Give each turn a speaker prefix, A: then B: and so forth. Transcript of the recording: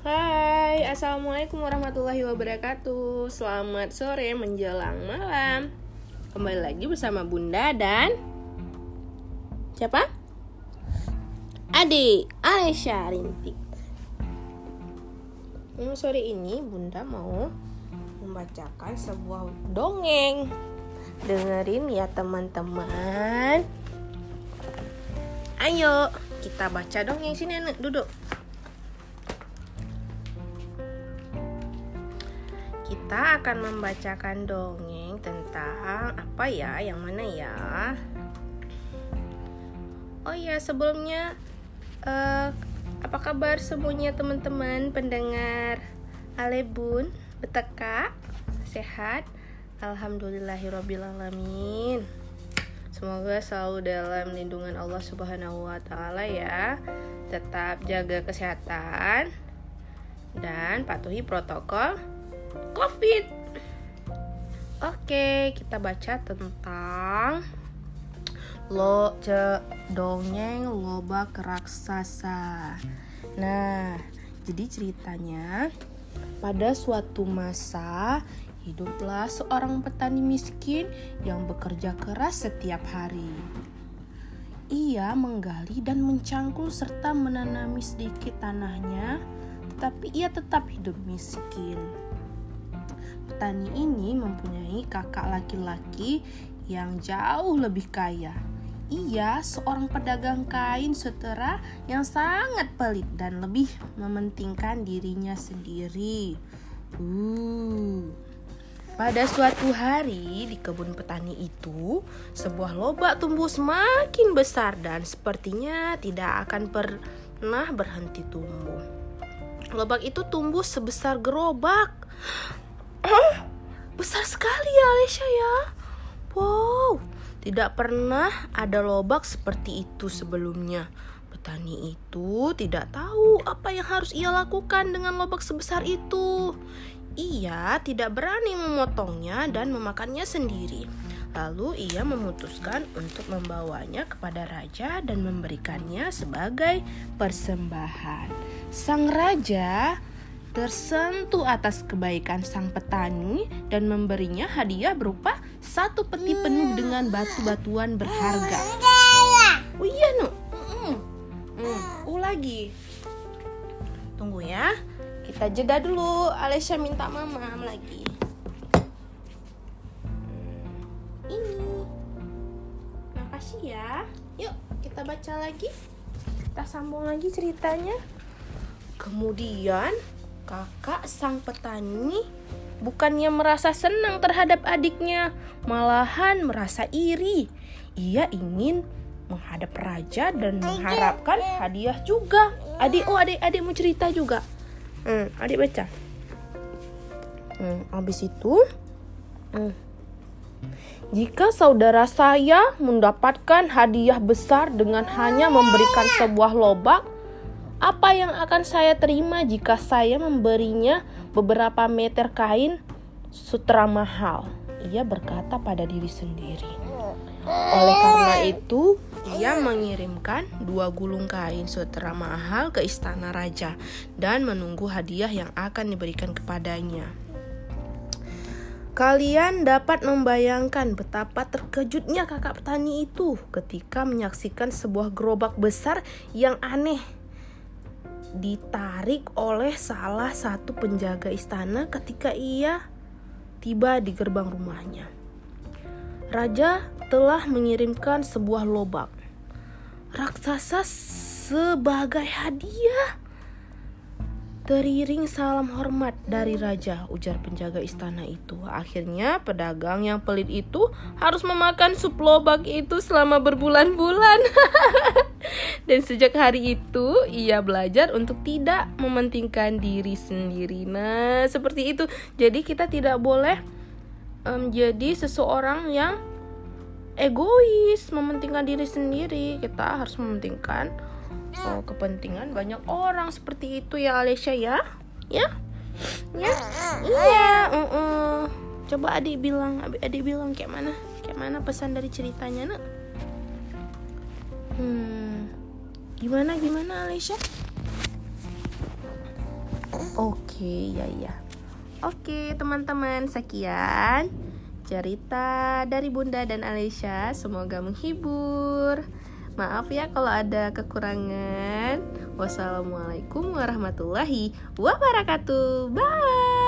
A: Hai, Assalamualaikum warahmatullahi wabarakatuh. Selamat sore menjelang malam. Kembali lagi bersama Bunda dan Siapa? Adi, Aisyah Rintik. Hmm, Sore ini Bunda mau membacakan sebuah dongeng. Dengerin ya teman-teman. Ayo, kita baca dongeng. Sini anak duduk kita akan membacakan dongeng tentang apa ya? Yang mana ya? Oh ya, sebelumnya uh, apa kabar semuanya teman-teman pendengar Alebun, Beteka, sehat? Alhamdulillahirobbilalamin. Semoga selalu dalam lindungan Allah Subhanahu wa taala ya. Tetap jaga kesehatan dan patuhi protokol COVID. Oke, kita baca tentang lo ce dongeng lobak raksasa. Nah, jadi ceritanya pada suatu masa hiduplah seorang petani miskin yang bekerja keras setiap hari. Ia menggali dan mencangkul serta menanami sedikit tanahnya, tetapi ia tetap hidup miskin petani ini mempunyai kakak laki-laki yang jauh lebih kaya. Ia seorang pedagang kain setera yang sangat pelit dan lebih mementingkan dirinya sendiri. Uh. Pada suatu hari di kebun petani itu, sebuah lobak tumbuh semakin besar dan sepertinya tidak akan pernah berhenti tumbuh. Lobak itu tumbuh sebesar gerobak. Hah? Besar sekali ya Alesha ya. Wow, tidak pernah ada lobak seperti itu sebelumnya. Petani itu tidak tahu apa yang harus ia lakukan dengan lobak sebesar itu. Ia tidak berani memotongnya dan memakannya sendiri. Lalu ia memutuskan untuk membawanya kepada raja dan memberikannya sebagai persembahan. Sang raja tersentuh atas kebaikan sang petani dan memberinya hadiah berupa satu peti penuh dengan batu-batuan berharga. Oh iya, Nu. Hmm. Hmm. Oh lagi. Tunggu ya. Kita jeda dulu. Alesya minta mamam lagi. Hmm. Ini. Makasih ya. Yuk, kita baca lagi. Kita sambung lagi ceritanya. Kemudian Kakak sang petani bukannya merasa senang terhadap adiknya, malahan merasa iri. Ia ingin menghadap raja dan mengharapkan hadiah juga. Adik, oh adik, adik mau cerita juga. Hmm, adik baca. Hmm, habis itu, hmm, jika saudara saya mendapatkan hadiah besar dengan hanya memberikan sebuah lobak, apa yang akan saya terima jika saya memberinya beberapa meter kain sutra mahal? Ia berkata pada diri sendiri. Oleh karena itu, ia mengirimkan dua gulung kain sutra mahal ke istana raja dan menunggu hadiah yang akan diberikan kepadanya. Kalian dapat membayangkan betapa terkejutnya kakak petani itu ketika menyaksikan sebuah gerobak besar yang aneh ditarik oleh salah satu penjaga istana ketika ia tiba di gerbang rumahnya. Raja telah mengirimkan sebuah lobak raksasa sebagai hadiah. Teriring salam hormat dari raja, ujar penjaga istana itu. Akhirnya pedagang yang pelit itu harus memakan sup lobak itu selama berbulan-bulan. Dan sejak hari itu ia belajar untuk tidak mementingkan diri sendiri. Nah, seperti itu. Jadi kita tidak boleh menjadi um, seseorang yang egois, mementingkan diri sendiri. Kita harus mementingkan oh, kepentingan banyak orang seperti itu ya Alesya ya ya ya iya uh -uh. coba adik bilang adik bilang kayak mana kayak mana pesan dari ceritanya nak hmm gimana gimana Alesya Oke, ya ya. Oke, teman-teman, sekian cerita dari Bunda dan Alicia. Semoga menghibur. Maaf ya kalau ada kekurangan. Wassalamualaikum warahmatullahi wabarakatuh. Bye.